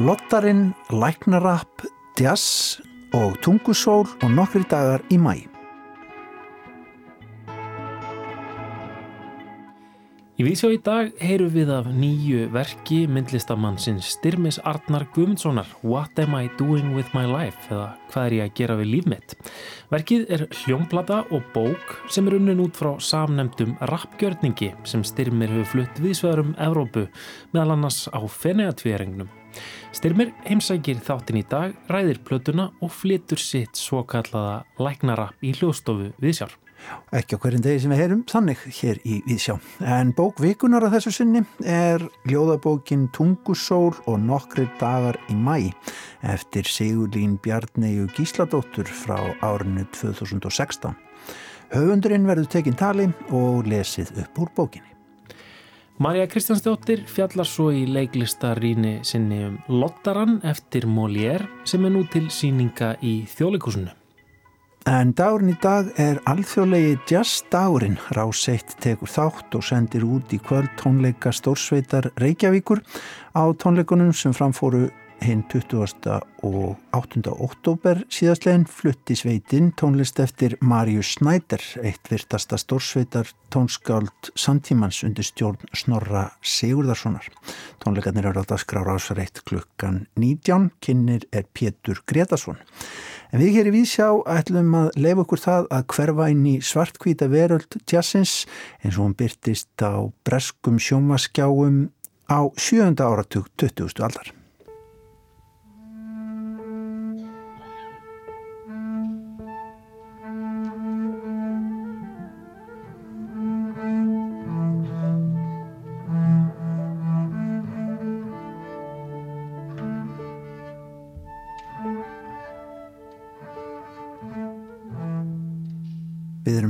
Lottarinn, læknarapp, jazz og tungusól og nokkri dagar í mæ. Í vísjá í dag heyru við af nýju verki myndlistamannsins Styrmis Arnar Guðmundssonar What am I doing with my life eða hvað er ég að gera við líf mitt. Verkið er hljómplata og bók sem er unnin út frá samnemdum rappgjörningi sem Styrmir hefur flutt viðsveðarum Evrópu meðal annars á Feneatvíðarengnum. Styrmir heimsækir þáttin í dag, ræðir plötuna og flytur sitt svo kallaða læknarapp í hljóðstofu viðsjár. Ekki á hverjum degi sem við heyrum, þannig hér í Vísjá. En bók vikunar að þessu sinni er ljóðabókin Tungusól og nokkri dagar í mæ eftir Sigurlín Bjarnegu Gísladóttur frá árinu 2016. Höfundurinn verður tekinn tali og lesið upp úr bókinni. Marja Kristjánsdóttir fjallar svo í leiklistaríni sinni um Lottaran eftir Molière sem er nú til síninga í þjóðleikusinu. En dagurinn í dag er alþjóðlegi jazz-dagurinn. Ráseitt tekur þátt og sendir út í kvöld tónleika Stórsveitar Reykjavíkur á tónleikunum sem framfóru hinn 20. og 8. oktober síðastlegin flutti sveitin tónlist eftir Marius Snæder, eitt virtasta stórsveitar tónskáld samtímans undir stjórn Snorra Sigurðarssonar. Tónleikarnir eru alltaf skrára ásvareitt klukkan 19, kynir er Pétur Gretarsson. En við hér í Vísjá ætlum að leifa okkur það að hverfa inn í svartkvíta veröld jazzins eins og hún byrtist á breskum sjómaskjáum á sjönda áratug 20. aldar.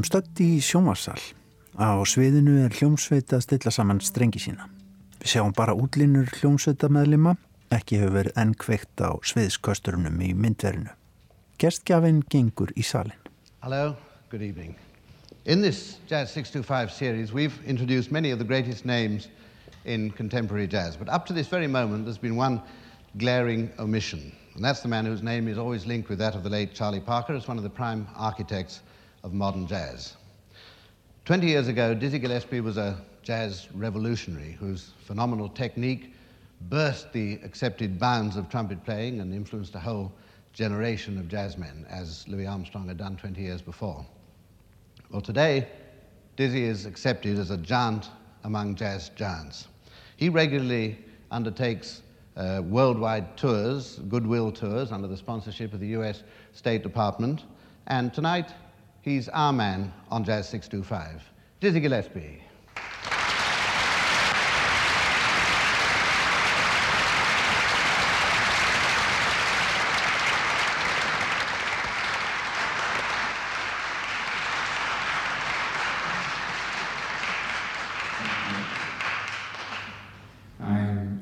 Stödd í sjómarsal. Á sviðinu er hljómsveit að stilla saman strengi sína. Við sjáum bara útlínur hljómsveita meðlima, ekki hefur verið enn kveikt á sviðskosturinnum í myndverinu. Gerstgjafinn gengur í salin. Hello, good evening. In this Jazz 625 series, we've introduced many of the greatest names in contemporary jazz. But up to this very moment, there's been one glaring omission. And that's the man whose name is always linked with that of the late Charlie Parker as one of the prime architects of modern jazz. Twenty years ago, Dizzy Gillespie was a jazz revolutionary whose phenomenal technique burst the accepted bounds of trumpet playing and influenced a whole generation of jazzmen, as Louis Armstrong had done 20 years before. Well, today, Dizzy is accepted as a giant among jazz giants. He regularly undertakes uh, worldwide tours, goodwill tours, under the sponsorship of the US State Department. And tonight, He's our man on Jazz 625, Dizzy Gillespie.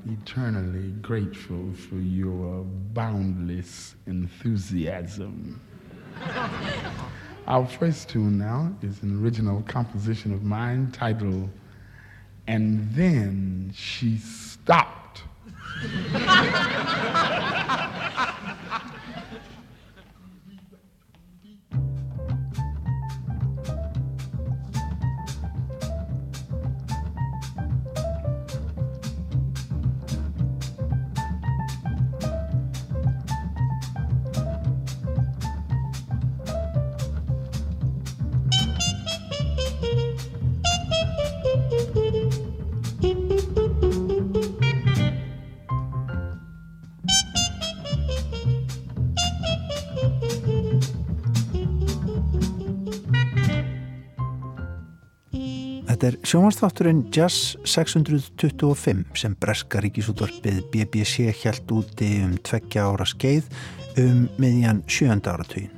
Eternally grateful for your boundless enthusiasm. Our first tune now is an original composition of mine titled And Then She Stopped. Sjómanstátturinn Jazz 625 sem breska ríkisútvarpið BBC hjælt úti um tveggja ára skeið um miðjan sjönda áratugin.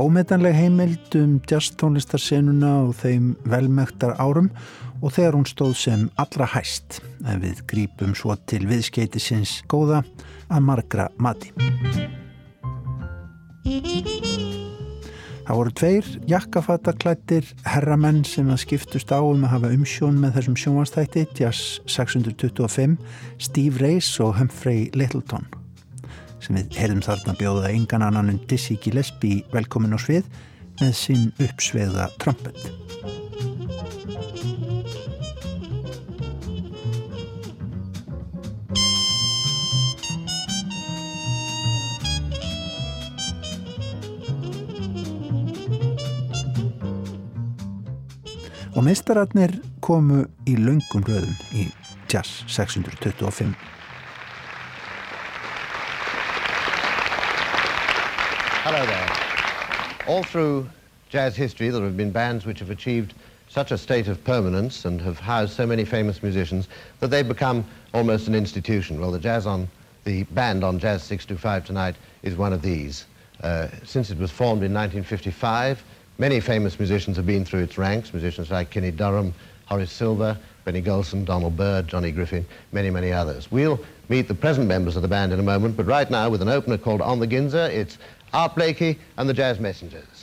Ómetanleg heimild um jazz tónlistarsenuna og þeim velmektar árum og þegar hún stóð sem allra hæst en við grípum svo til viðskeitisins góða að margra mati. Það voru tveir jakkafattaklættir herramenn sem að skiptust á um að hafa umsjón með þessum sjónvastætti, Jazz 625, Steve Reis og Humphrey Littleton sem við heyrðum þarna bjóða engan annan en Dizzy Gillespie velkomin á svið með sinn uppsveiða trompet. Meistararnir komu í laungum röðum í Jazz 625. Hello there. All through jazz history, there have been bands which have achieved such a state of permanence and have housed so many famous musicians that they've become almost an institution. Well, the jazz on the band on Jazz 625 tonight is one of these. Uh, since it was formed in 1955, many famous musicians have been through its ranks, musicians like Kenny Durham, Horace Silver, Benny Golson, Donald Byrd, Johnny Griffin, many, many others. We'll meet the present members of the band in a moment, but right now with an opener called On the Ginza, it's Art Blakey and the Jazz Messengers.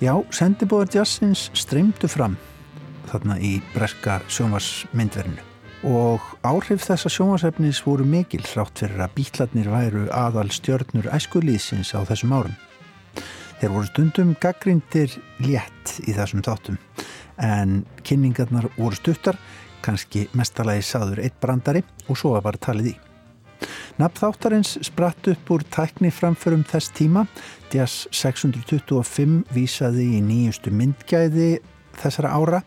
Já, sendibóðar jazzins streymdu fram þarna í breska sjónvarsmyndverinu og áhrif þessa sjónvarsefnis voru mikil þrátt fyrir að bítlarnir væru aðal stjörnur æskulíðsins á þessum árum. Þeir voru stundum gaggrindir létt í þessum þáttum en kynningarnar voru stuttar, kannski mestalagi saður eitt brandari og svo var bara talið í. Nafn þáttarins spratt upp úr tækni framförum þess tíma. Jazz 625 vísaði í nýjustu myndgæði þessara ára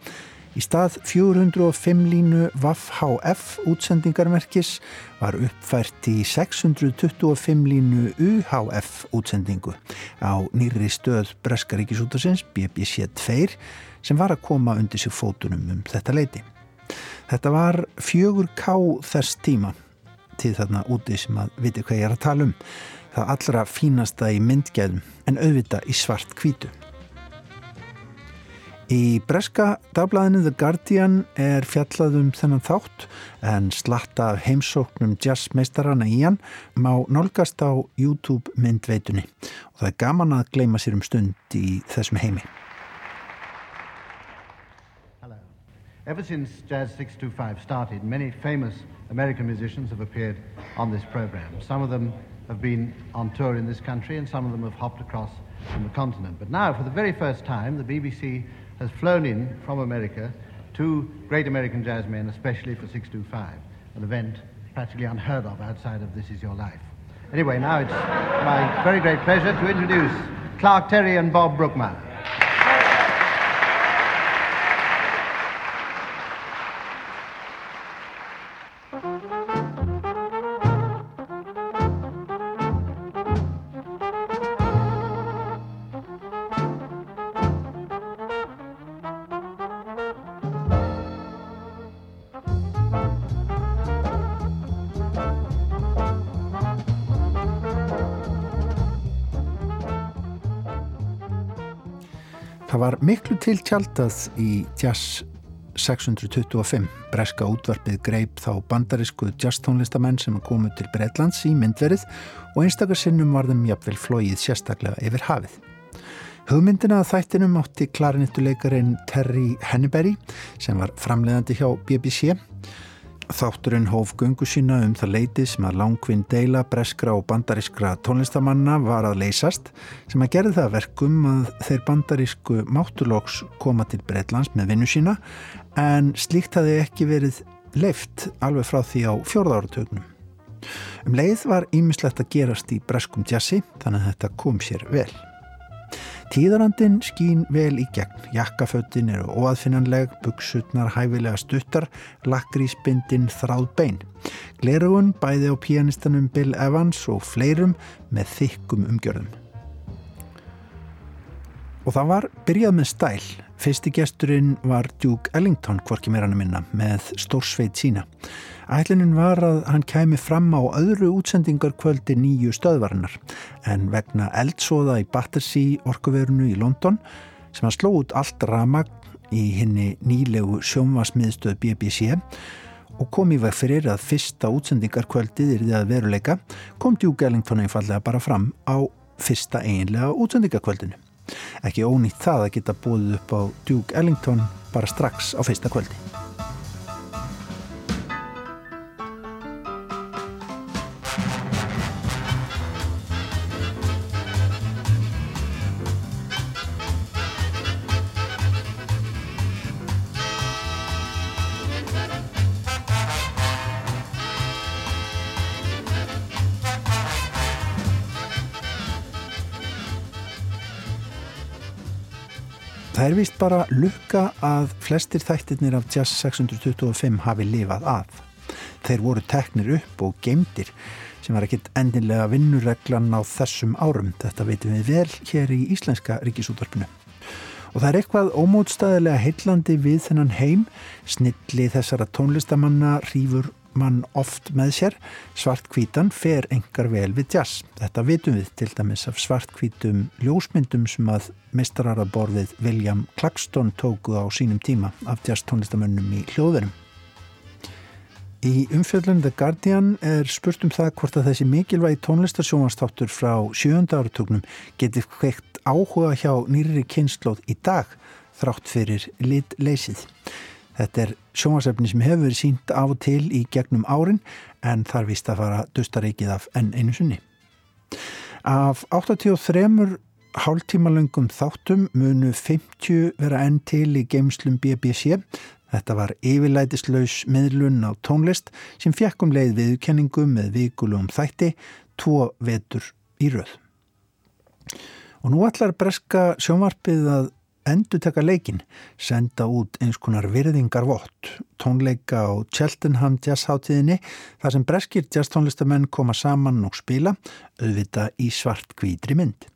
Í stað 405 línu WAF-HF útsendingarmerkis var uppfært í 625 línu UHF útsendingu á nýri stöð Breskaríkisútasins BBC2 sem var að koma undir sig fótunum um þetta leiti. Þetta var 4K þess tíma til þarna úti sem að viti hvað ég er að tala um. Það allra fínasta í myndgæðum en auðvita í svart kvítu. Í breska dagblæðinu The Guardian er fjallað um þennan þátt en slatta af heimsóknum jazzmeistarana í hann má nálgast á YouTube myndveitunni og það er gaman að gleima sér um stund í þessum heimi. Ever since Jazz 625 started, many famous American musicians have appeared on this program. Some of them have been on tour in this country and some of them have hopped across from the continent. But now, for the very first time, the BBC has flown in from America two great American jazz men, especially for 625, an event practically unheard of outside of This Is Your Life. Anyway, now it's my very great pleasure to introduce Clark Terry and Bob Brookmeyer. Það var miklu til tjaldað í Jazz 625. Breska útvarpið greip þá bandarísku jazztónlistamenn sem komu til Breitlands í myndverið og einstakarsinnum var þeim jafnvel flóið sérstaklega yfir hafið. Hugmyndina að þættinum átti klarinettuleikarin Terry Henneberry sem var framleiðandi hjá BBC Þátturinn hóf gungu sína um það leiti sem að langvinn deila breskra og bandarískra tónlistamanna var að leysast sem að gerði það verkum að þeir bandarísku máttulóks koma til Breitlands með vinnu sína en slíkt hafi ekki verið leift alveg frá því á fjórðáratögnum. Um leið var ímislegt að gerast í breskum jazzi þannig að þetta kom sér vel. Tíðarandin skín vel í gegn. Jakkaföttin eru óaðfinnanleg, buksutnar hæfilega stuttar, lakrísbindin þráð bein. Glerugun bæði á pianistanum Bill Evans og fleirum með þykkum umgjörðum. Og það var byrjað með stæl Fyrsti gesturinn var Duke Ellington, hvorki meira hann að minna, með stórsveit sína. Ætlunin var að hann kæmi fram á öðru útsendingar kvöldi nýju stöðvarinnar en vegna eldsóða í Battersea orkuverunu í London sem hann sló út allt ramagn í henni nýlegu sjónvasmiðstöð BBC og kom í veg fyrir að fyrsta útsendingar kvöldið er því að veruleika kom Duke Ellington einfallega bara fram á fyrsta eiginlega útsendingarkvöldinu. Ekki ónýtt það að geta bóðið upp á Duke Ellington bara strax á fyrsta kvöldi. Vist bara lukka að flestir þættirnir af Jazz 625 hafi lifað að. Þeir voru teknir upp og geimdir sem var ekkit endilega vinnureglan á þessum árum. Þetta veitum við vel hér í Íslenska ríkisútvarpinu. Og það er eitthvað ómótstæðilega heillandi við þennan heim, snilli þessara tónlistamanna rýfur mann oft með sér svartkvítan fer engar vel við jazz. Þetta vitum við til dæmis af svartkvítum ljósmyndum sem að mestrararaborðið William Claxton tóku á sínum tíma af jazz tónlistamönnum í hljóðverum. Í umfjöldunum The Guardian er spurt um það hvort að þessi mikilvægi tónlistarsjónastáttur frá sjönda áratögnum geti hveikt áhuga hjá nýri kynnslóð í dag þrátt fyrir lit leysið. Þetta er sjónvarsefni sem hefur verið sínt af og til í gegnum árin en þar vist að fara dustareikið af enn einu sunni. Af 83 hálftíma löngum þáttum munu 50 vera enn til í geimslum BBC. Þetta var yfirlætislaus miðlun á tónlist sem fjekkum leið viðkenningu með vikulum þætti, tvo vetur í rauð. Og nú ætlar breska sjónvarpið að endur taka leikin, senda út eins konar virðingar vott, tónleika á Cheltenham jazzháttíðinni þar sem breskir jazztónlistamenn koma saman og spila, auðvita í svart kvítri mynd.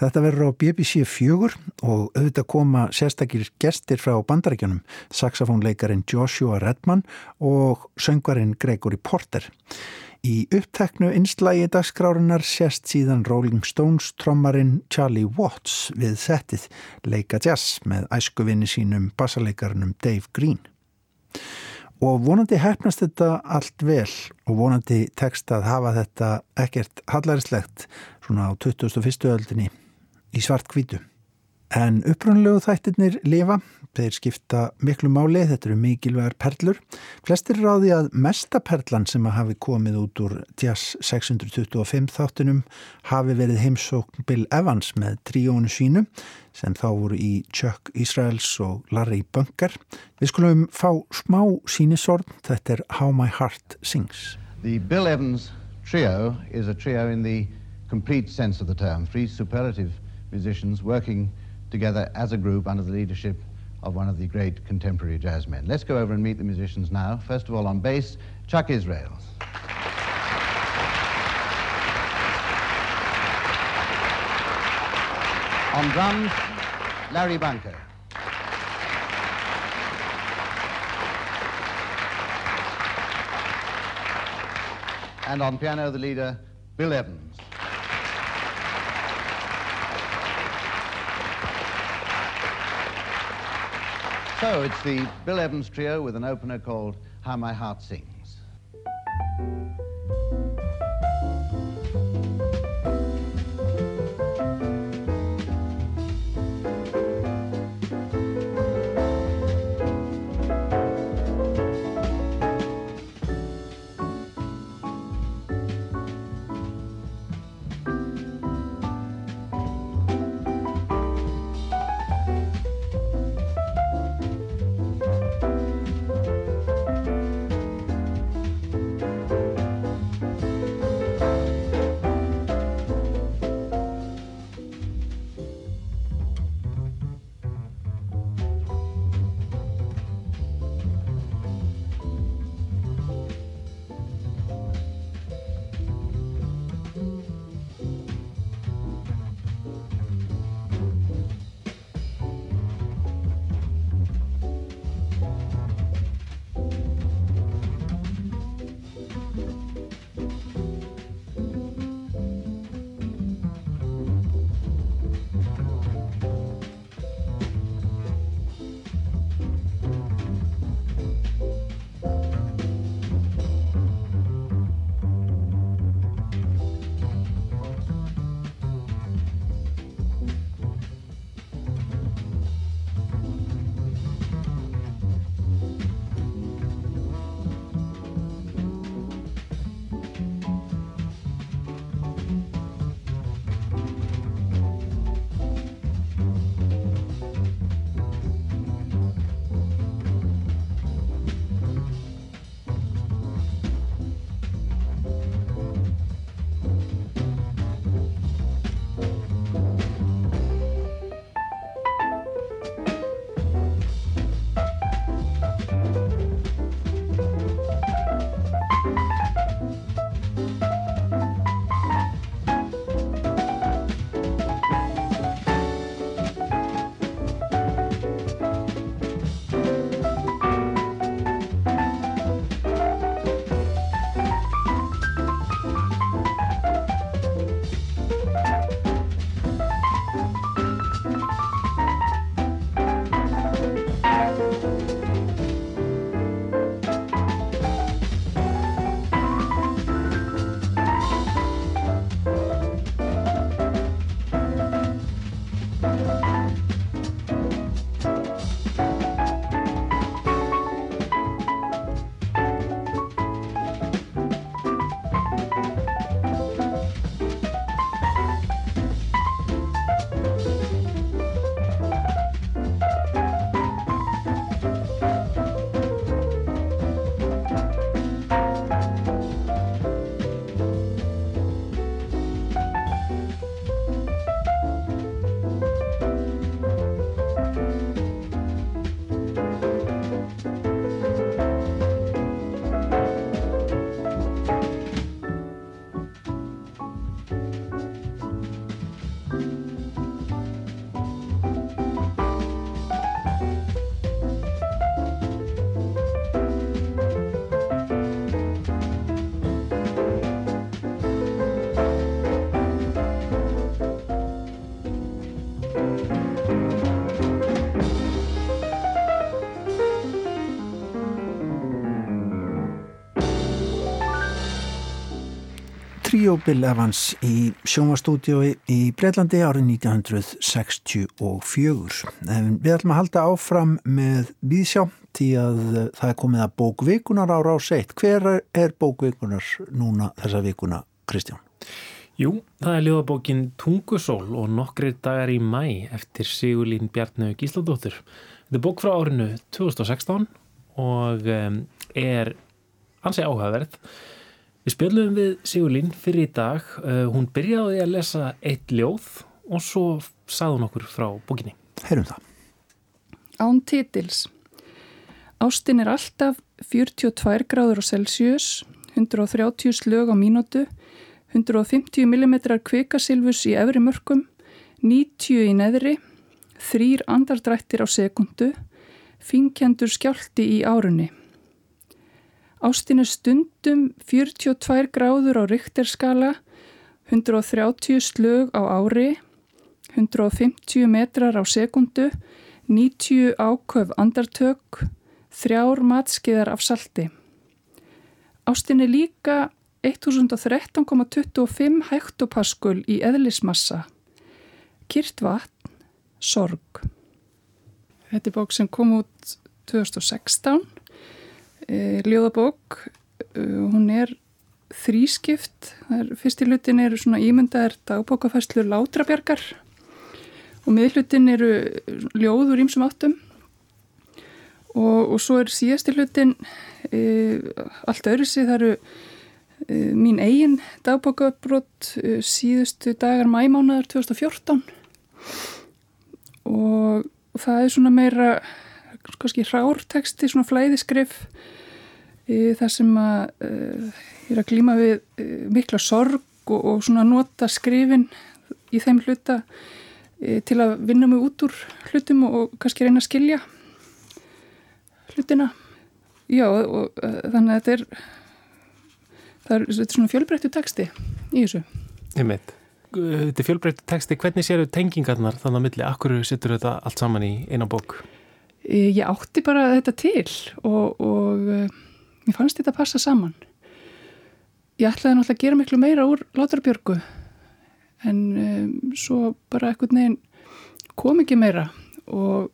Þetta verður á BBC 4 og auðvitað koma sérstakir gestir frá bandarækjunum, saxofónleikarin Joshua Redman og söngvarinn Gregory Porter. Í uppteknu einslægi dagskrárunar sést síðan Rolling Stones trommarinn Charlie Watts við settið leika jazz með æskuvinni sínum bassaleikarinnum Dave Green. Og vonandi hefnast þetta allt vel og vonandi tekst að hafa þetta ekkert hallarislegt svona á 2001. öldinni í svart kvítu. En upprannlegu þættirnir lifa, þeir skipta miklu máli, þetta eru mikilvægar perlur. Flestir ráði að mesta perlan sem að hafi komið út úr Jazz 625 þáttunum hafi verið heimsókn Bill Evans með tríónu sínu sem þá voru í Chuck Israels og Larry Bunker. Við skulum fá smá sínisord, þetta er How My Heart Sings. The Bill Evans trio is a trio in the complete sense of the term, three superlative musicians working together as a group under the leadership of one of the great contemporary jazz men. Let's go over and meet the musicians now. First of all, on bass, Chuck Israels. on drums, Larry Bunker. And on piano, the leader, Bill Evans. So it's the Bill Evans Trio with an opener called How My Heart Sings. Tríó Bill Evans í sjónvastúdiói í Breitlandi árið 1964. En við ætlum að halda áfram með Víðsjá því að það er komið að bókvikunar á rás 1. Hver er bókvikunar núna þessa vikuna, Kristján? Jú, það er ljóðabókin Tungusól og nokkrir dagar í mæ eftir Sigurlín Bjarnu Gísladóttur. Þetta er bók frá árinu 2016 og er ansið áhugaverð. Við spjöldum við Sigurlín fyrir í dag. Uh, hún byrjaði að lesa eitt ljóð og svo sagði hún okkur frá bókinni. Heyrum það. Án titils. Ástin er alltaf 42 gráður á Celsius, 130 slög á mínútu, 150 mm kvikasilvus í efri mörgum, 90 í neðri, þrýr andardrættir á sekundu, finkjendur skjálti í árunni. Ástin er stundum 42 gráður á rikterskala, 130 slög á ári, 150 metrar á sekundu, 90 áköf andartök, þrjár matskiðar af salti. Ástin er líka 1013,25 hektopaskul í eðlismassa. Kyrt vatn, sorg. Þetta er bók sem kom út 2016 e, ljóðabók. Uh, hún er þrískipt. Fyrst í hlutin eru svona ímyndaðar dagbókafæslu látrabjargar og miðlutin eru ljóður ímsum áttum. Og, og svo er síðast í hlutin e, allt öðru sig það eru e, mín eigin dagbókafbrott síðustu dagar mæmánaðar 2014 og það er svona meira kannski rárteksti, svona flæðiskrif e, þar sem að e, er að glíma við e, mikla sorg og, og svona nota skrifin í þeim hluta til að vinna mig út úr hlutum og, kannski reyna að skilja hlutina. Já og, þannig að þetta er það er, þetta er svona fjölbreyttu teksti í þessu. Ég meit Þetta er fjölbreyttu teksti, hvernig séu tengingarnar þannig að milli, akkur setur þetta allt saman í eina bók? Ég átti bara þetta til og, og mér fannst þetta að passa saman. Ég ætlaði náttúrulega að gera miklu meira úr Látrabjörgu en um, svo bara ekkert neginn kom ekki meira og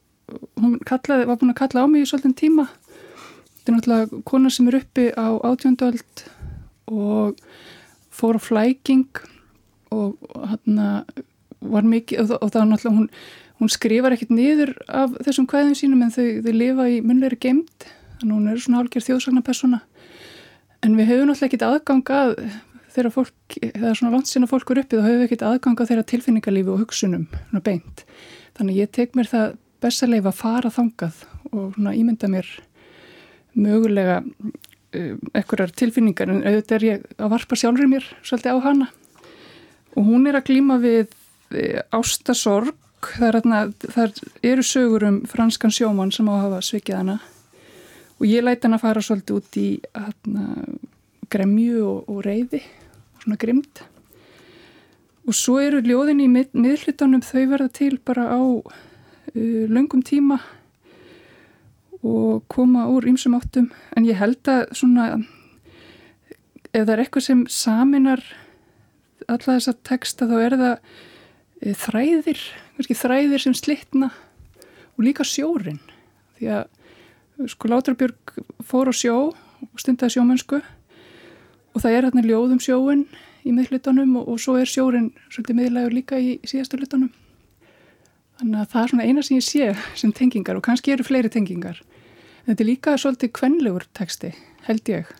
hún kallaði, var búin að kalla á mig í svolítinn tíma. Þetta er náttúrulega kona sem er uppi á átjóndöld og fór á flæking og hann var mikið og, og það var náttúrulega hún hún skrifar ekkert niður af þessum kvæðum sínum en þau, þau lifa í munleiri geimt þannig hún er svona hálfgerð þjóðsagna persóna en við höfum náttúrulega ekkert aðgangað þegar fólk, það er svona langt sína fólk er uppið og höfum ekkert aðgangað þeirra tilfinningarlífi og hugsunum svona beint. Þannig ég tek mér það bestalega að fara þangað og svona ímynda mér mögulega ekkurar tilfinningar en auðvitað er ég að varpa sjálfur mér svolítið á hana. Og hún er að glíma við ástasorg það, er, það eru sögur um franskan sjómann sem á að hafa svikið hana. Og ég læti hana fara svolítið út í hana, gremju og, og reyði og svona grimd og svo eru ljóðin í mið, miðlutunum þau verða til bara á uh, löngum tíma og koma úr ymsum áttum. En ég held að svona ef það er eitthvað sem saminar alla þessa texta þá er það uh, þræðir þræðir sem slittna og líka sjórin því að sko Látrabjörg fór á sjó og stundaði sjómennsku og það er hérna ljóðum sjóin í miðlutunum og, og svo er sjórin svolítið miðlægur líka í, síðastu lutunum þannig að það er svona eina sem ég sé sem tengingar og kannski eru fleiri tengingar. En þetta er líka svolítið kvenlegur texti held ég.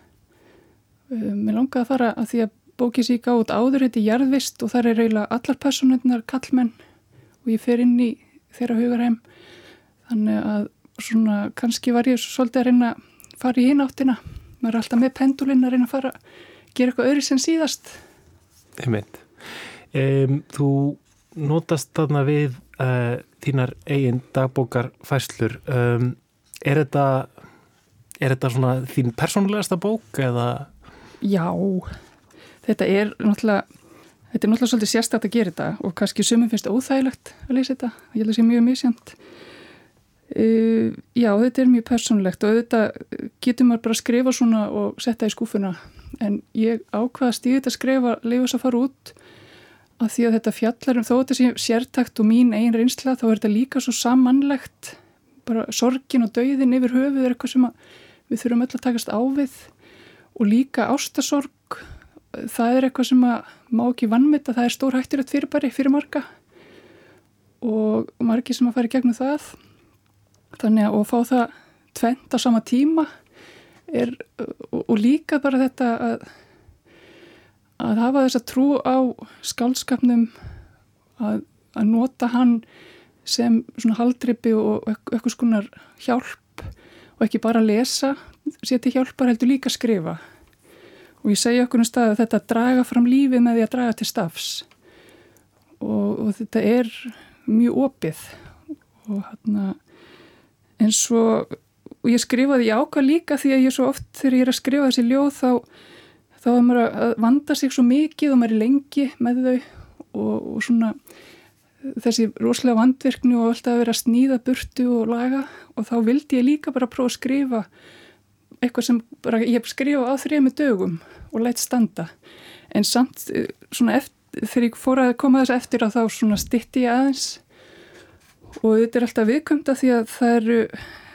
Um, mér langaði að fara að því að bókið síka út áður heiti Jarðvist og þar er eiginlega allar personunnar kallmenn og ég fer inn í þeirra hugarheim. Þannig að svona kannski var ég svolítið að reyna að fara í hináttina maður er alltaf með pendulinn að reyna að fara að gera eitthvað öðru sem síðast. Einmitt. Um, Þú notast þarna við uh, þínar eigin dagbókar fæslur um, er þetta er þetta svona þín persónulegasta bók eða? Já þetta er náttúrulega Þetta er náttúrulega svolítið sérstætt að gera þetta og kannski sumum finnst óþægilegt að leysa þetta. Ég held að það sé mjög misjönd. Uh, já, þetta er mjög persónulegt og þetta getur maður bara að skrifa svona og setja í skúfuna en ég ákvaða stíðið að skrefa Leifus að fara út að því að þetta fjallar um þó þetta sé sértakt og mín einn reynsla þá er þetta líka svo samanlegt bara sorgin og dauðin yfir höfuð er eitthvað sem við þurfum öll að takast á við og líka ástasorg það er eitthvað sem má ekki vannmita, það er stór hætturögt fyrirbæri fyrir marga og margi sem að fara í gegnum það. Þannig að fá það tvent á sama tíma er, og, og líka bara þetta að, að hafa þessa trú á skálskapnum að, að nota hann sem svona haldripi og eitthvað skonar hjálp og ekki bara lesa séti hjálpar heldur líka skrifa og ég segja okkur um stað að þetta draga fram lífið með því að draga til stafs. Og, og þetta er mjög opið. Og hérna eins og og ég skrifaði ákvað líka því að ég svo oft þegar ég er að skrifa þessi ljóð þá þá er maður að vanda sig svo mikið og maður er lengi með þau. Og, og svona þessi rosalega vandverkni og alltaf að vera að sníða burtu og laga. Og þá vildi ég líka bara prófa að skrifa eitthvað sem bara, ég hef skrifað á þrejum dögum og lætt standa. En samt eh, eftir, þegar ég fór að koma þess eftir að þá stitti ég aðeins. Og þetta er alltaf viðkvæmda því að það eru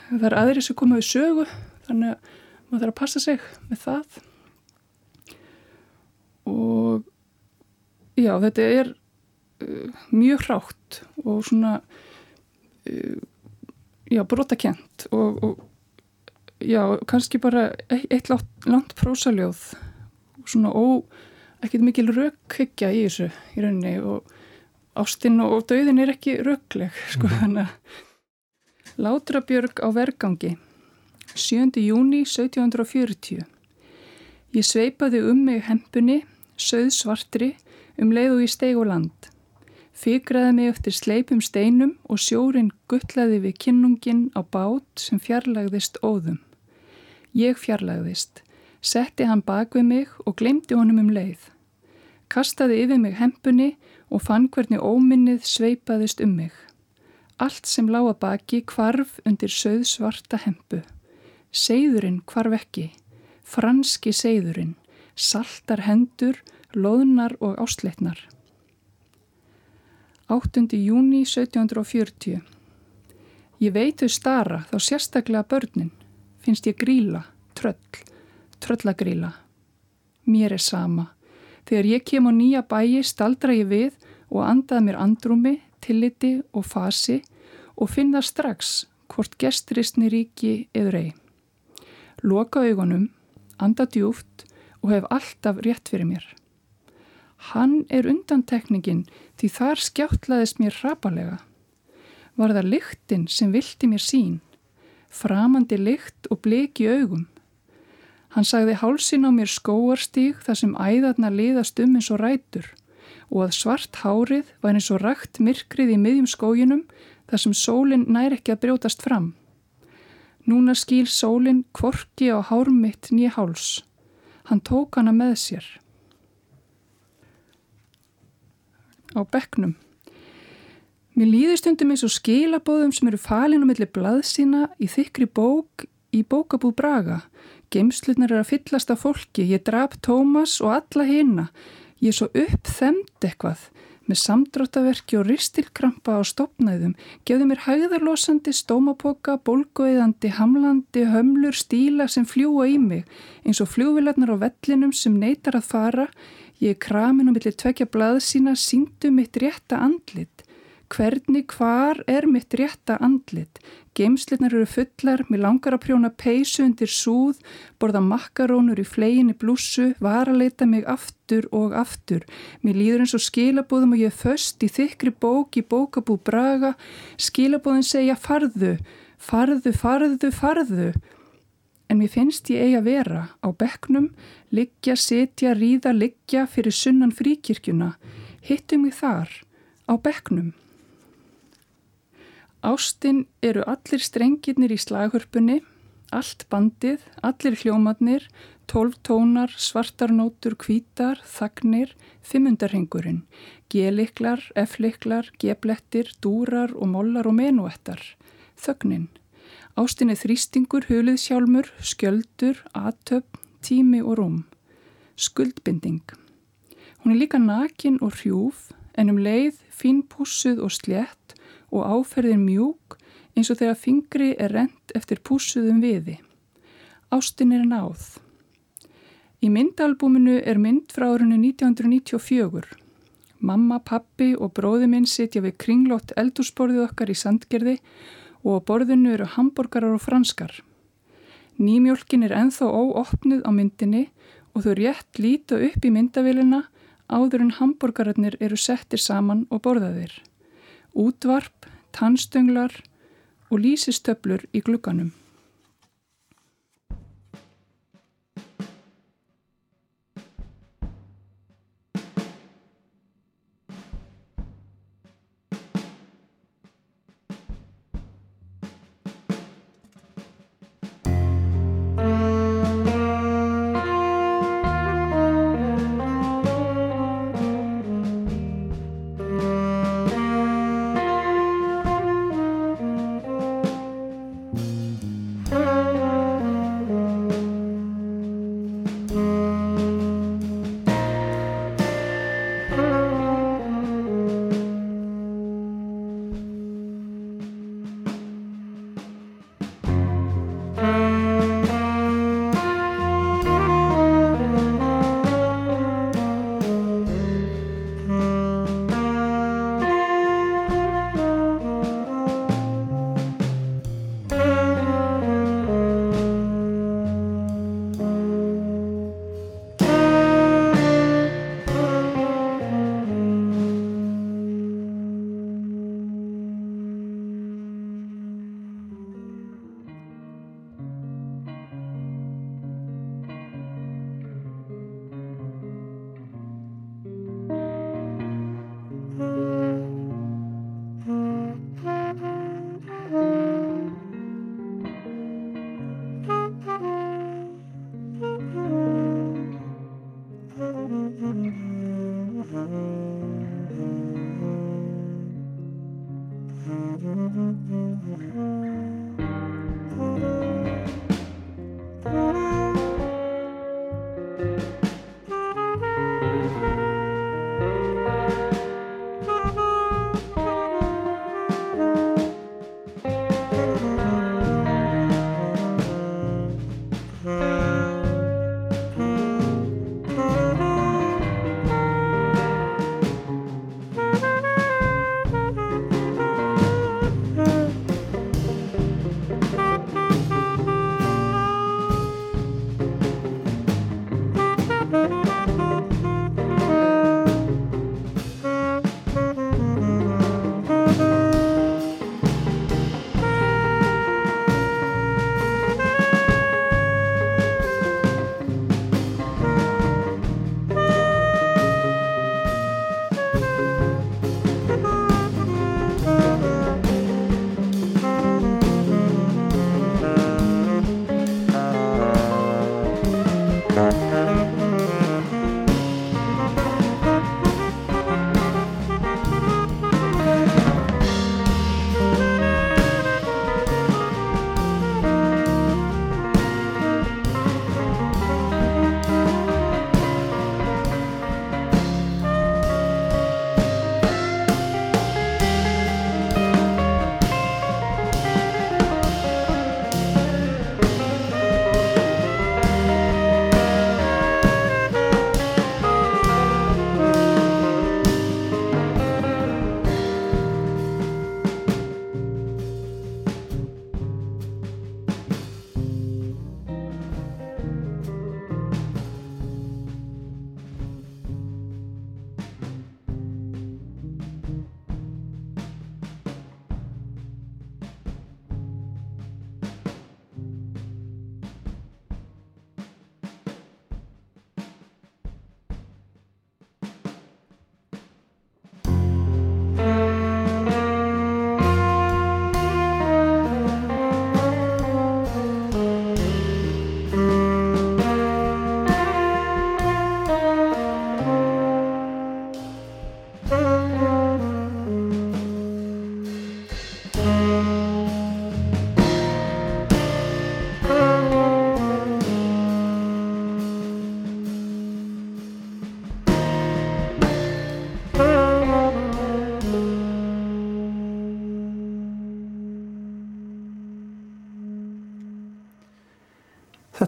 það eru aðri sem koma við sögu þannig að maður þarf að passa sig með það. Og já þetta er uh, mjög hrátt og svona uh, já, brotakent og, og já, kannski bara eitt langt, langt prósaljóð svona ó, ekkert mikil rökkhyggja í þessu í rauninni og ástinn og döðin er ekki rökkleg sko, mm. þannig að Látrabjörg á vergangi 7. júni 1740 Ég sveipaði um mig hempunni, söð svartri, um leið og ég steg og land. Fygraði mig eftir sleipum steinum og sjórin guttlaði við kinnungin á bát sem fjarlagðist óðum. Ég fjarlagðist, setti hann bak við mig og glemdi honum um leið. Kastaði yfir mig hempunni og fann hvernig óminnið sveipaðist um mig. Allt sem lág að baki kvarf undir söð svarta hempu. Seyðurinn kvarf ekki, franski seyðurinn, saltar hendur, loðnar og ásleitnar. 8. júni 1740 Ég veitu stara þá sérstaklega börnin, finnst ég gríla, tröll, tröllagríla. Mér er sama. Þegar ég kem á nýja bæi staldra ég við og andað mér andrumi, tilliti og fasi og finna strax hvort gestristni ríki eður ei. Loka augunum, anda djúft og hef alltaf rétt fyrir mér. Hann er undantekningin því þar skjáttlaðist mér hrapalega. Var það lyktin sem vildi mér sín, framandi lykt og bleki augum. Hann sagði hálsin á mér skóarstíg þar sem æðarna liðast um eins og rætur og að svart hárið var eins og rætt myrkrið í miðjum skóginum þar sem sólinn nær ekki að brjótast fram. Núna skýl sólinn kvorki á hármitt nýja háls. Hann tók hana með sér. á bekknum. Mér líður stundum eins og skilabóðum sem eru falin á milli blaðsina í þykri bók í bókabúð Braga. Gemslutnar er að fyllast af fólki. Ég draf Tómas og alla hina. Ég er svo uppþemd eitthvað með samdráttaverki og ristilkrampa á stopnæðum, gefðu mér hæðarlosandi, stómapoka, bólgueðandi, hamlandi, hömlur, stíla sem fljúa í mig, eins og fljúvilarnar á vellinum sem neytar að fara, Ég er kramin og millir tvekja blað sína, síndu mitt rétta andlit. Hvernig, hvar er mitt rétta andlit? Geimslinnar eru fullar, mér langar að prjóna peysu undir súð, borða makkarónur í fleginni blússu, var að leita mig aftur og aftur. Mér líður eins og skilabóðum og ég er föst í þykri bók í bókabú Braga. Skilabóðin segja farðu, farðu, farðu, farðu en mér finnst ég eigi að vera á bekknum, liggja, setja, ríða, liggja fyrir sunnan fríkirkjuna, hittu mig þar, á bekknum. Ástinn eru allir strengirnir í slaghörpunni, allt bandið, allir hljómadnir, tólf tónar, svartarnótur, kvítar, þagnir, fimmundarhengurinn, geliklar, efliklar, geblettir, dúrar og mollar og menuettar, þögnin. Ástin er þrýstingur, huliðsjálmur, skjöldur, atöp, tími og rúm. skuldbinding. Hún er líka nakin og hrjúf en um leið fín pússuð og slett og áferðin mjúk eins og þegar fingri er rent eftir pússuðum viði. Ástin er náð. Í myndalbúminu er mynd frá árunni 1994. Mamma, pappi og bróði minn sitja við kringlót eldursporðið okkar í sandgerði og á borðinu eru hambúrgarar og franskar. Nýmjólkin er enþá óopnuð á myndinni og þau rétt líta upp í myndavélina áður en hambúrgararnir eru settir saman og borðaðir. Útvarp, tannstönglar og lýsistöflur í glugganum.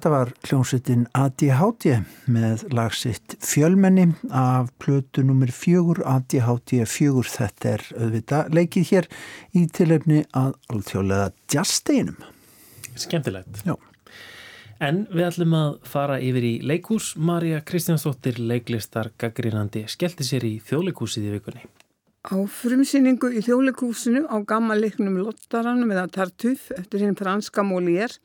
Þetta var hljómsveitin ADHD með lagsitt fjölmenni af plötu nummer fjögur ADHD fjögur. Þetta er auðvitað leikið hér í tilefni að alþjóðlega jazzsteinum. Skemmtilegt. Já. En við ætlum að fara yfir í leikús. Marja Kristjánsdóttir, leiklistar gaggrínandi, skellti sér í þjóðleikúsið í vikunni. Á frumsýningu í þjóðleikúsinu á gamma leiknum Lottaranum eða Tartuf eftir hinn franska Molière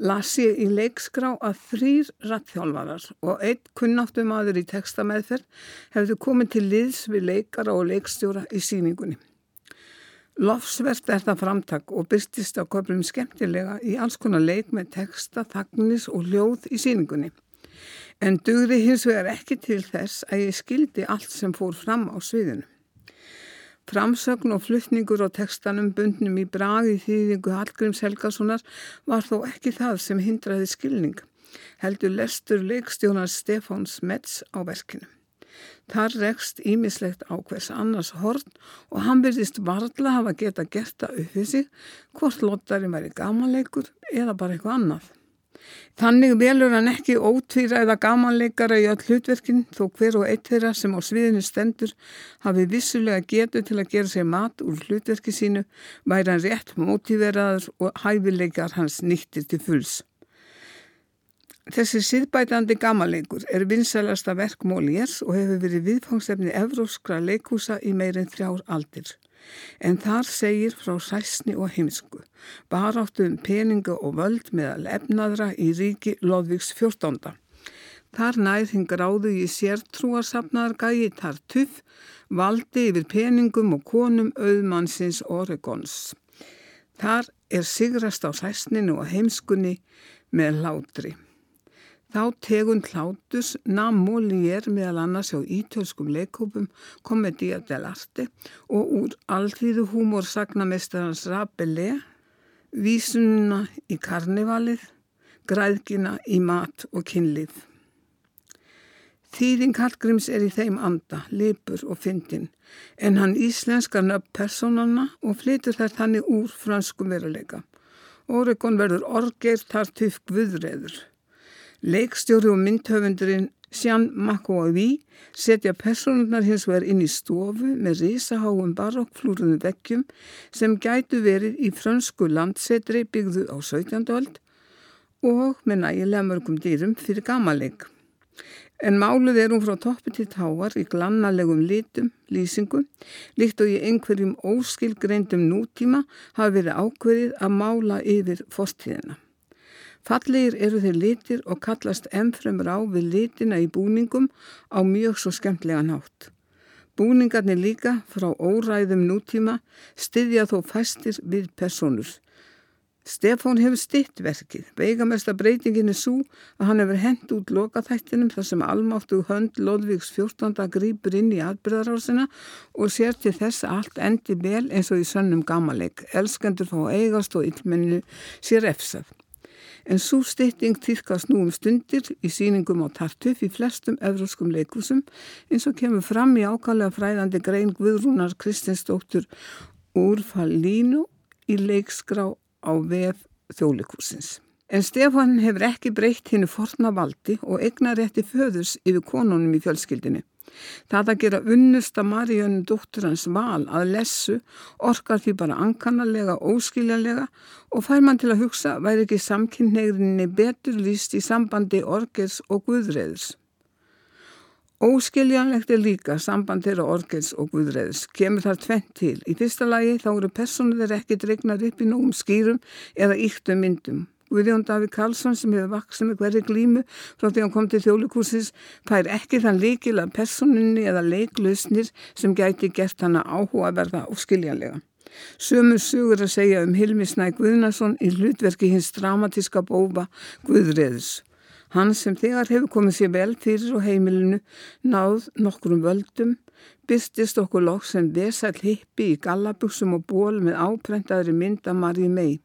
las ég í leikskrá að þrýr rattþjálfarar og einn kunnáttum aður í textameðferð hefðu komið til liðs við leikara og leikstjóra í síningunni. Lofsvert er það framtak og byrstist á köflum skemmtilega í alls konar leik með texta, þagnis og hljóð í síningunni. En dugði hins vegar ekki til þess að ég skildi allt sem fór fram á sviðinu. Framsögn og fluttningur á tekstanum bundnum í bragi þýðingu Hallgríms Helgasonar var þó ekki það sem hindraði skilning, heldur lestur leikstjónar Stefáns Metz á verkinu. Þar rekst ímislegt á hvers annars horn og hann byrðist varla hafa geta gert það upp við sig hvort lottari væri gamanleikur eða bara eitthvað annað. Þannig velur hann ekki ótvíræða gamanleikara í öll hlutverkin þó hver og eitt þeirra sem á sviðinu stendur hafi vissulega getu til að gera sér mat úr hlutverki sínu væri hann rétt mótiveraður og hæfileikar hans nýttir til fulls. Þessi síðbætandi gamanleikur er vinsælasta verk Moliers og hefur verið viðfangsefni evróskra leikúsa í meirinn þrjár aldir en þar segir frá sæsni og heimsku, baráttu um peninga og völd meðal efnaðra í ríki Lóðvíks 14. Þar nær hinn gráðu í sértrúarsafnaðar gæi Tartuf, valdi yfir peningum og konum auðmannsins Oregons. Þar er sigrast á sæsninu og heimskunni með látri. Þá tegund hlátus nam Moliér meðal annars á ítölskum leikópum Commedia dell'arte og úr alltíðu húmórsagnamestarans Rabelais, vísununa í karnivalið, græðgina í mat og kynlið. Þýðing Hallgríms er í þeim anda, lipur og fyndin, en hann íslenskar nöfn personanna og flytur þær þannig úr franskum veruleika. Oregon verður orgeir þar tyfk viðreður. Leikstjóri og myndhöfundurinn Sján Makóaví setja personunar hins vegar inn í stofu með risaháum barokkflúruðum vekkjum sem gætu verið í frönsku landsetri byggðu á 17. öld og með nægilega mörgum dýrum fyrir gamaleg. En máluð er hún frá toppi til táar í glannalegum litum, lýsingum, líkt og í einhverjum óskilgreindum nútíma hafi verið ákverið að mála yfir fórstíðina. Fallegir eru þeir litir og kallast ennfremur á við litina í búningum á mjög svo skemmtlega nátt. Búningarnir líka frá óræðum nútíma styðja þó fæstir við personur. Stefán hefur stitt verkið. Veigamesta breytingin er svo að hann hefur hend út lokaþættinum þar sem almáttu hönd Lodvíks 14. grýpur inn í atbyrðarásina og sér til þess að allt endi vel eins og í sönnum gamaleg. Elskendur fá eigast og yllmennu sér efsað en svo stytting týrkast nú um stundir í síningum á Tartuf í flestum evróskum leikusum eins og kemur fram í ákallega fræðandi grein Guðrúnar Kristinsdóttur úrfall línu í leikskrá á vef þjólikúsins. En Stefán hefur ekki breytt hennu forna valdi og egnar rétti föðus yfir konunum í fjölskyldinni. Það að gera unnusta Maríunum dóttur hans val að lessu orkar því bara ankannarlega, óskiljarlega og fær mann til að hugsa væri ekki samkynneigrinni betur líst í sambandi orgels og guðreðurs. Óskiljanlegt er líka samband þeirra orgels og guðreðs. Kemur þar tvent til. Í fyrsta lagi þá eru personur þeir ekki dregnar upp í nógum skýrum eða yktum myndum. Guðjón Davík Karlsson sem hefur vaksið með hverju glímu frá því hann kom til þjólikúsins fær ekki þann líkil að personinni eða leiklusnir sem gæti gert hana áhugaverða og skiljanlega. Sömur sugur að segja um Hilmi Snæ Guðnason í hlutverki hins dramatíska bófa Guðreðus. Hann sem þegar hefur komið sér vel fyrir og heimilinu náð nokkrum völdum, byrstist okkur lokk sem vesall hippi í gallabuxum og ból með áprentaðri mynda Marji mei.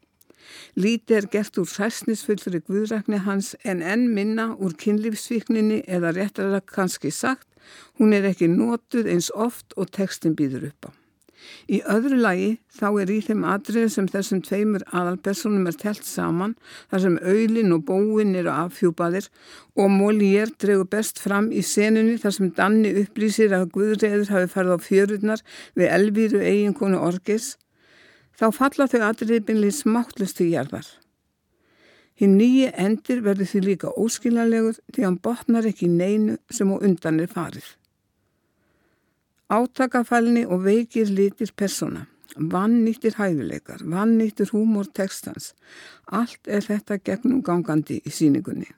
Lítið er gert úr sæsnisfullri guðrækni hans en enn minna úr kynlífsvíkninni eða að kannski sagt, hún er ekki nótuð eins oft og tekstin býður upp á. Í öðru lagi þá er í þeim atriði sem þessum tveimur aðalpersonum er telt saman þar sem auðlin og bóin eru affjúpaðir og Molière dregur best fram í senunni þar sem Danni upplýsir að Guðreður hafi farið á fjörurnar við elvíru eiginkonu Orgis þá falla þau atriði bynlið smáttlustu jarðar. Hinn nýji endir verður því líka óskiljanlegur því hann botnar ekki neinu sem á undan er farið. Átakafælni og veikir litir persóna, vannýttir hæfileikar, vannýttir húmor textans, allt er þetta gegnum gangandi í síningunni.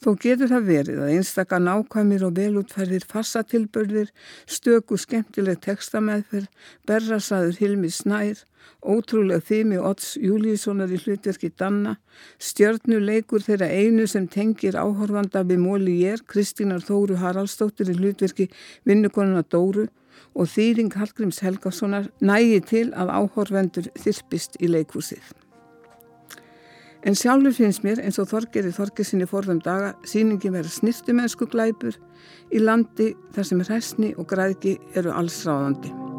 Þó getur það verið að einstaka nákvæmir og velútferðir farsatilbörðir, stöku skemmtileg textameðferð, berrasaður Hilmi Snær, ótrúlega þými Otts Júlíssonar í hlutverki Danna, stjörnuleikur þeirra einu sem tengir áhorfanda við móli ég, Kristínar Þóru Haraldsdóttir í hlutverki vinnukonuna Dóru og þýring Hallgríms Helgasonar nægi til að áhorfendur þyrpist í leikhúsið. En sjálfur finnst mér eins og Þorgeri Þorgesinni forðum daga síningi verið snirtumennsku glæpur í landi þar sem hræstni og græðki eru allsráðandi.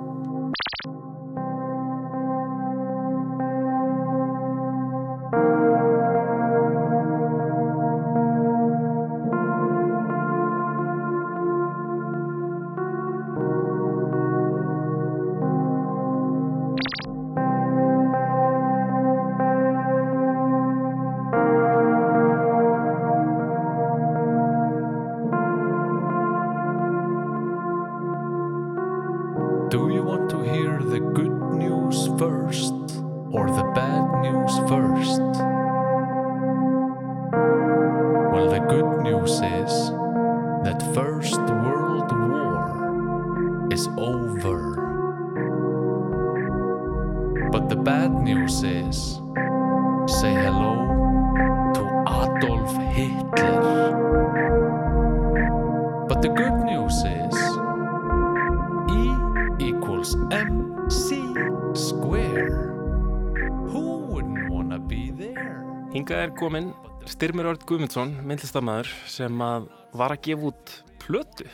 Styrmir Örd Guðmundsson, myndlistamæður sem að var að gefa út plötu.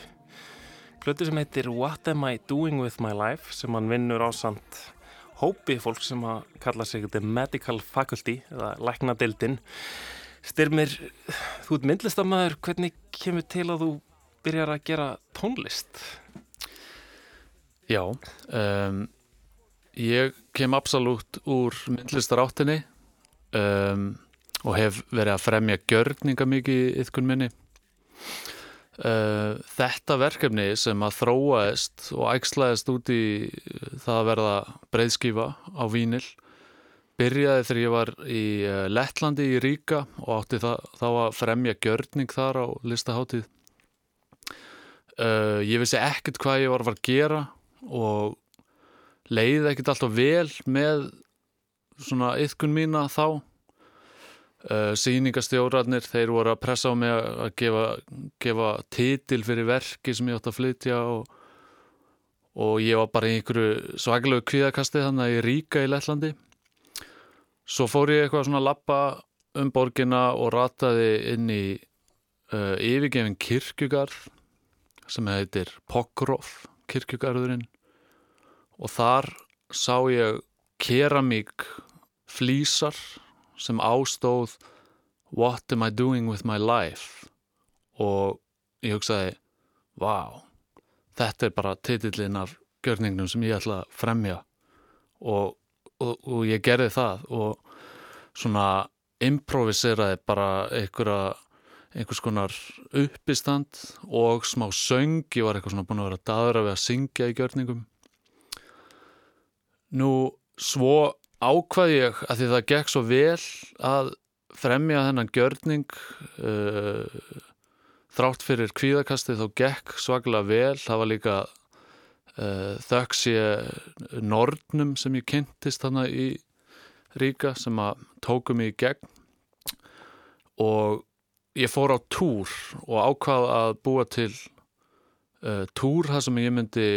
Plötu sem heitir What Am I Doing With My Life sem hann vinnur á samt hópi fólk sem að kalla sig The Medical Faculty eða læknadildin Styrmir, þú ert myndlistamæður hvernig kemur til að þú byrjar að gera tónlist? Já um, ég kem absolutt úr myndlistaráttinni. Um og hef verið að fremja gjörninga mikið í ytkun minni. Uh, þetta verkefni sem að þróaðist og ægslaðist út í það að verða breyðskífa á Vínil byrjaði þegar ég var í uh, Lettlandi í Ríka og átti það, þá að fremja gjörning þar á listaháttíð uh, ég vissi ekkert hvað ég var að fara að gera og leiði ekkert alltaf vel með svona ytkun mína þá Uh, Sýningastjórarnir, þeir voru að pressa á mig að gefa, gefa titil fyrir verki sem ég átt að flytja og, og ég var bara í einhverju svaglegu kvíðakasti þannig að ég ríka í Lettlandi. Svo fór ég eitthvað svona að lappa um borgina og rataði inn í uh, yfirgefin kirkjugarð sem heitir Pokrov kirkjugarðurinn. Og þar sá ég keramík flísar sem ástóð What am I doing with my life? Og ég hugsaði Vá, þetta er bara titillin af gjörningnum sem ég ætla að fremja. Og, og, og ég gerði það og svona improviseraði bara einhverja einhvers konar uppistand og smá söng, ég var eitthvað svona búin að vera daður að við að syngja í gjörningum. Nú svo ákvað ég að því það gekk svo vel að fremja þennan gjörning uh, þrátt fyrir kvíðakasti þá gekk svaklega vel. Það var líka uh, þöks ég Nordnum sem ég kynntist þannig í Ríka sem að tóku mig í gegn. Og ég fór á túr og ákvað að búa til uh, túr þar sem ég myndi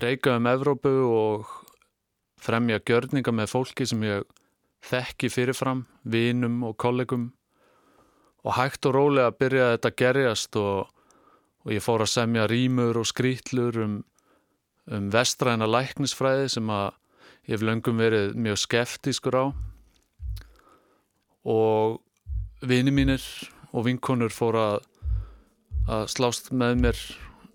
reyka um Evrópu og fremja gjörninga með fólki sem ég þekki fyrirfram, vinum og kollegum. Og hægt og rólega byrjaði þetta að gerjast og, og ég fór að semja rýmur og skrítlur um um vestræna læknisfræði sem að ég hef löngum verið mjög skeftískur á. Og vini mínir og vinkonur fór að, að slást með mér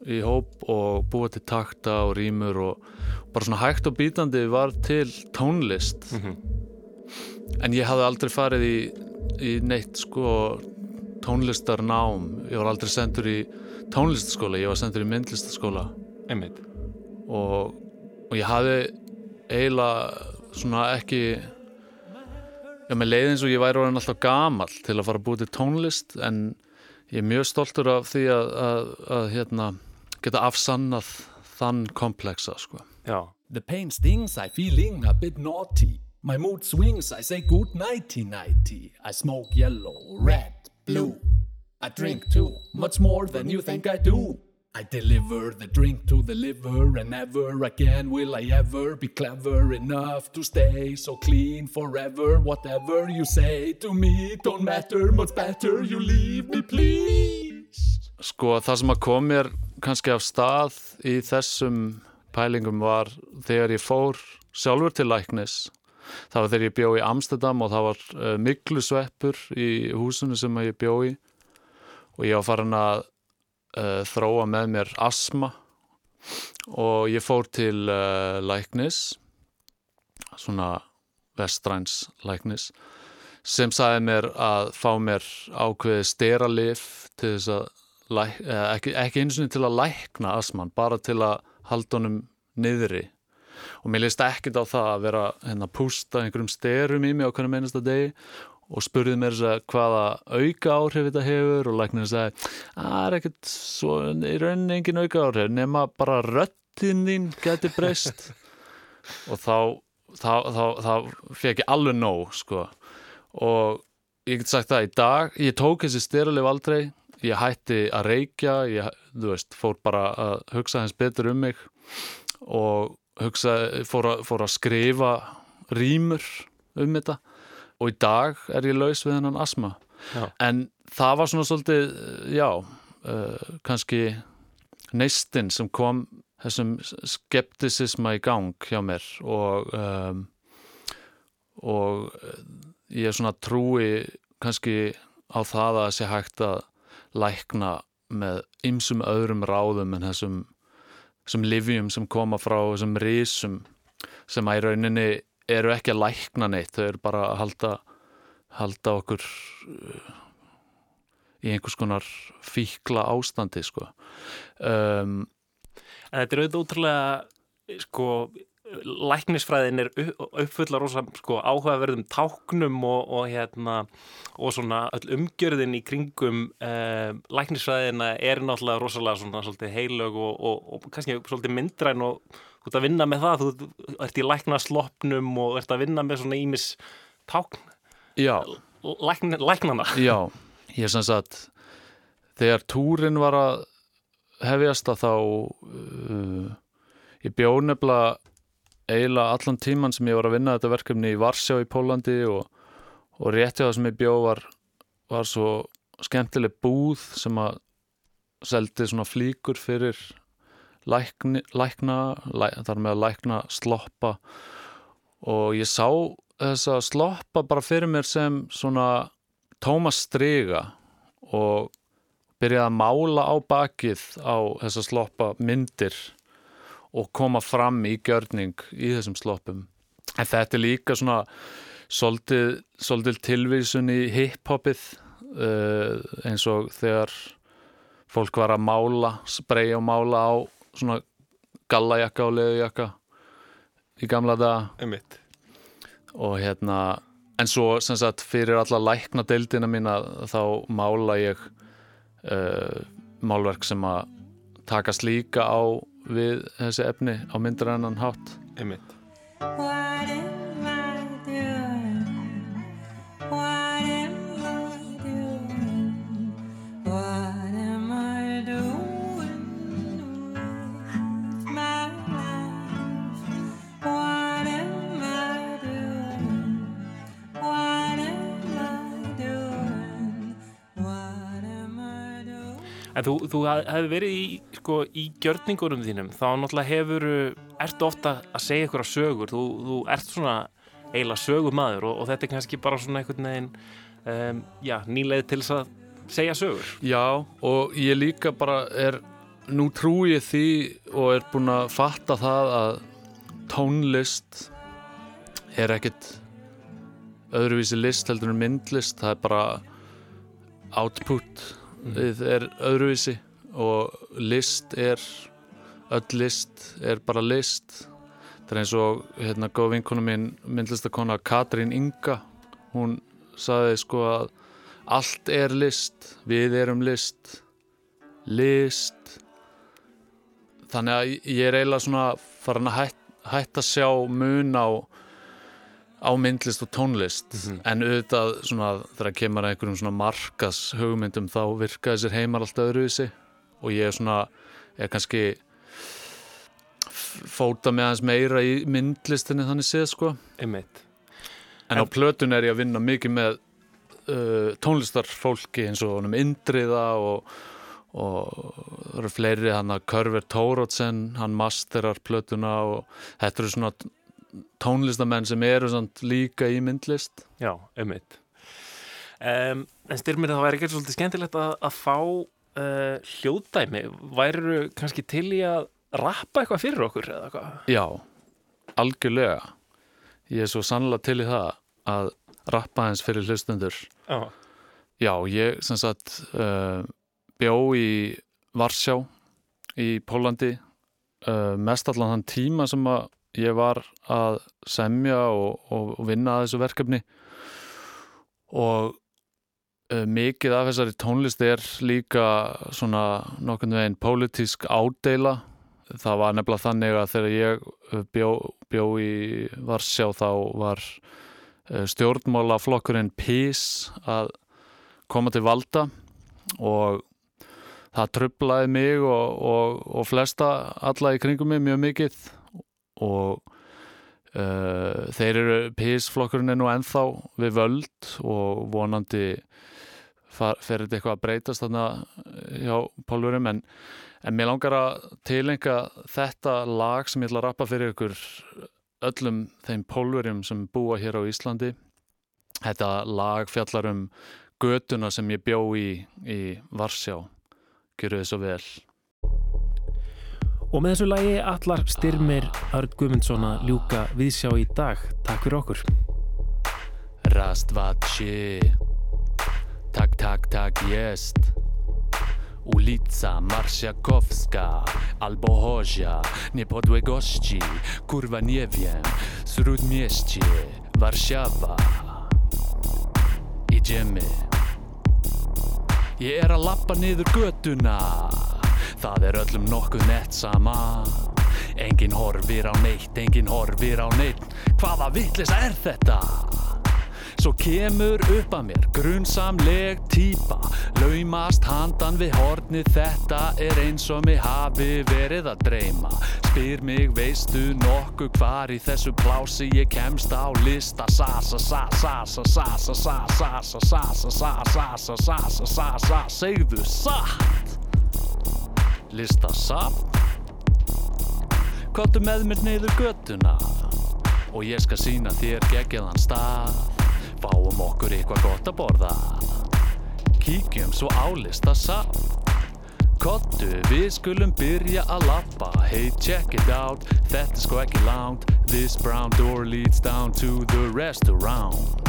í hóp og búa til takta og rýmur og bara svona hægt og bítandi var til tónlist. En ég hafði aldrei farið í, í neitt sko tónlistarnám. Ég var aldrei sendur í tónlistaskóla, ég var sendur í myndlistaskóla einmitt. Og, og ég hafði eiginlega svona ekki já, með leið eins og ég væri orðin alltaf gamall til að fara að búið til tónlist en ég er mjög stoltur af því að, að, að hérna, geta afsannað þann komplexa sko. Já, The pain stings, I feeling a bit naughty. My mood swings, I say good nighty nighty. I smoke yellow, red, blue. I drink too, much more than you think I do. I deliver the drink to the liver, and never again will I ever be clever enough to stay so clean forever. Whatever you say to me don't matter, much better you leave me, please. Sko það sem að kom mér kannski af stað í þessum pælingum var þegar ég fór sjálfur til læknis. Það var þegar ég bjó í Amsterdam og það var uh, miklu sveppur í húsinu sem ég bjó í. Og ég var farin að uh, þróa með mér asma og ég fór til uh, læknis svona vestræns læknis sem sagði mér að fá mér ákveði steralif til þess að læk, ekki, ekki eins og til að lækna asman, bara til að halda honum niðri. Og mér leist ekkert á það að vera hérna pústa einhverjum styrum í mig á hvernig meinasta degi og spurði mér að hvaða auka áhrif þetta hefur og læknir sagði að það er ekkert svo í rauninni engin auka áhrif nema bara röttin þín geti breyst. Og þá þá, þá, þá fekk ég alveg nóg sko. Og ég get sagt það í dag ég tók þessi styralif aldrei ég hætti að reykja ég, þú veist, fór bara að hugsa hans betur um mig og hugsa, fór, að, fór að skrifa rýmur um þetta og í dag er ég laus við hennan asma Já. en það var svona svolítið já, uh, kannski neistinn sem kom þessum skeptisisma í gang hjá mér og um, og ég svona trúi kannski á það að sé hægt að lækna með ymsum öðrum ráðum en þessum, þessum livjum sem koma frá þessum risum sem að í rauninni eru ekki að lækna neitt, þau eru bara að halda, halda okkur uh, í einhvers konar fíkla ástandi sko. um, þetta er auðvitað útrúlega sko, læknisfræðin er uppfulla rosa sko, áhugaverðum táknum og, og hérna og svona öll umgjörðin í kringum eh, læknisfræðina er náttúrulega rosalega svona svolítið heilög og, og, og kannski svolítið myndræn og þú ert að vinna með það, þú ert í læknaslopnum og ert að vinna með svona ímis tákn lækn, læknana. já, ég sem sagt þegar túrin var að hefjast að þá uh, ég bjó nefnilega eiginlega allan tíman sem ég var að vinna þetta verkefni í Varsjá í Pólandi og, og rétti á það sem ég bjó var, var svo skemmtileg búð sem að seldi svona flíkur fyrir lækni, lækna læk, þar með að lækna sloppa. Og ég sá þessa sloppa bara fyrir mér sem svona Tómas Stryga og byrjaði að mála á bakið á þessa sloppa myndir og koma fram í gjörning í þessum sloppum. En þetta er líka svona svolítið, tilvísun í hip-hopið uh, eins og þegar fólk var að mála, spreyja og mála á svona gallajakka og leðujakka í gamla daga Einmitt. og hérna en svo sem sagt fyrir alla lækna deildina mína þá mála ég uh, málverk sem að takast líka á við þessi efni á myndrænan hátt Einmitt. En þú, þú hefði verið í, sko, í gjörningunum þínum, þá náttúrulega hefur, ertu ofta að segja ykkur að sögur, þú, þú ert svona eiginlega sögumadur og, og þetta er kannski bara svona einhvern veginn, um, já, nýleið til þess að segja sögur. Já, og ég líka bara er, nú trú ég því og er búin að fatta það að tónlist er ekkit öðruvísi list heldur en myndlist, það er bara output við er öðruvísi og list er öll list er bara list. Það er eins og hérna góð vinkona mín myndlistakona Katrín Inga hún saði sko að allt er list, við erum list list. Þannig að ég er eiginlega svona farin að hætt, hætt að sjá mun á á myndlist og tónlist. En auðvitað svona þegar kemur einhverjum svona markas hugmyndum þá virka þessir heimar alltaf öðruvísi. Og ég er svona er kannski fóta með aðeins meira í myndlistinni þannig séð sko. Einmitt. en á plötun er ég að vinna mikið með uh, tónlistarfólki eins og honum Indriða og, og það eru fleiri hann að Körver Tórótsen hann masterar plötuna og þetta eru svona tónlistamenn sem eru samt líka í myndlist Já, einmitt. Um, en styrmir það væri ekki svolítið skemmtilegt að, að fá uh, hljóðdæmi. Væru kannski til í að rappa eitthvað fyrir okkur eða eitthvað? Já, algjörlega ég er svo sannlega til í það að rappa eins fyrir hlustundur Já. Já, ég sem sagt uh, bjó í Varsjá í Pólandi uh, mest allan þann tíma sem að ég var að semja og, og, og vinna að þessu verkefni. Og uh, mikið af þessari tónlist er líka svona nokkurnu veginn pólitísk ádeila það var nefnilega þannig að þegar ég uh, bjó, bjó í Varsjá þá var uh, stjórnmálaflokkurinn PIS að koma til valda og það trublaði mig og, og flesta alla í kringum mig mjög mikið og uh, þeir eru PIS-flokkurinn er nú ennþá við völd og vonandi fer þetta eitthvað að breytast þarna hjá Pólverum en, en mér langar að tilenga þetta lag sem ég ætla að rappa fyrir ykkur öllum þeim Pólverum sem búa hér á Íslandi. Þetta lag fjallar um götuna sem ég bjó í í Varsjá. Gjöru þið svo vel Og með þessu lagi allar styrmir Örd Guðmundsson að ljúka viðsjá í dag. Takk fyrir okkur. Rastvacie Tak, tak, tak jest. Ulica Marsjakowska Albo Hozia Niepodległości Kurwa nie wiem Śródmieście Warszawa. Idziemy. Ég er að lappa niður Það er öllum nokkuð nett sama Engin horfir á neitt, engin horfir á neitt Hvaða vitlisa er þetta? Svo kemur upp að mér grunnsamleg típa Laumast handan við hornið Þetta er eins og mig hafi verið að dreyma Spyr mig veistu nokkuð hvar í þessu plási Ég kemst á lista Sa-sa, sa-sa, sa-sa, sa-sa, sa-sa, sa-sa, sa-sa, sa-sa, sa-sa, sa-sa Segðu satt Lista satt Kottu með mér neyður göttuna Og ég skal sína þér geggjaðan stað. Fáum okkur eitthvað gott að borða. Kíkjum svo á lista satt Kottu, við skulum byrja að lappa Hey, check it out, þetta er sko ekki langt. This brown door leads down to the restaurant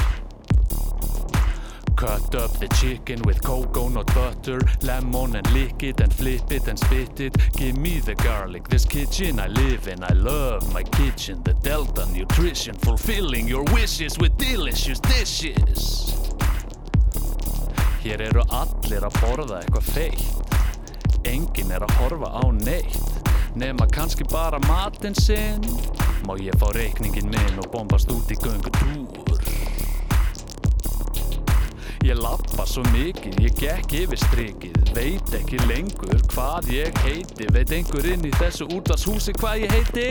Cut up the chicken with coconut butter, lemon and lick it and flip it and spit it. Give me the garlic, this kitchen I live in. I love my kitchen, the Delta nutrition, fulfilling your wishes with delicious dishes. Hér eru allir að borða eitthvað feitt. Engin er að horfa á neitt. Nema kannski bara matinn sinn. Má ég fá reikningin minn og bombast út í göngutúr. Ég lappa svo mikið, ég gekk yfir strikið. Veit ekki lengur hvað ég heiti. Veit einhver inn í þessu útvarshúsi hvað ég heiti?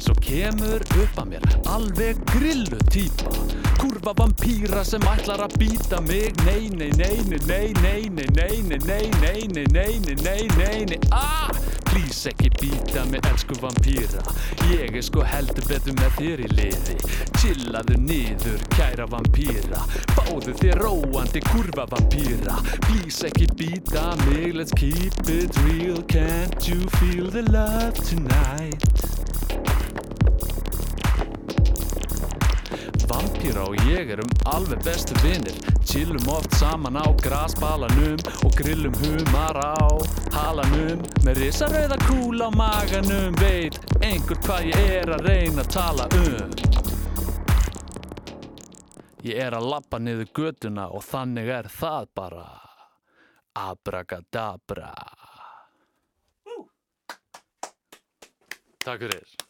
Svo kemur upp að mér alveg grillu týpa Kurva vampýra sem ætlar að býta mig Nei, nei, nei, nei, nei, nei, nei, nei, nei, nei, nei, nei, nei, nei, nei, nei, nei, ah Please ekki býta mig, elsku vampýra Ég er sko heldur betur með þér í liði Chillaðu niður, kæra vampýra Fáðu þér róandi kurva vampýra Please ekki býta mig, let's keep it real Can't you feel the love tonight? Vampýra og ég erum alveg bestu vinnir Chillum oft saman á grasbalanum Og grillum humar á halanum. Með risarauða kúl á maganum Veit einhver hvað ég er að reyna að tala um. Ég er að lappa niður göduna og þannig er það bara. Abracadabra. Takk fyrir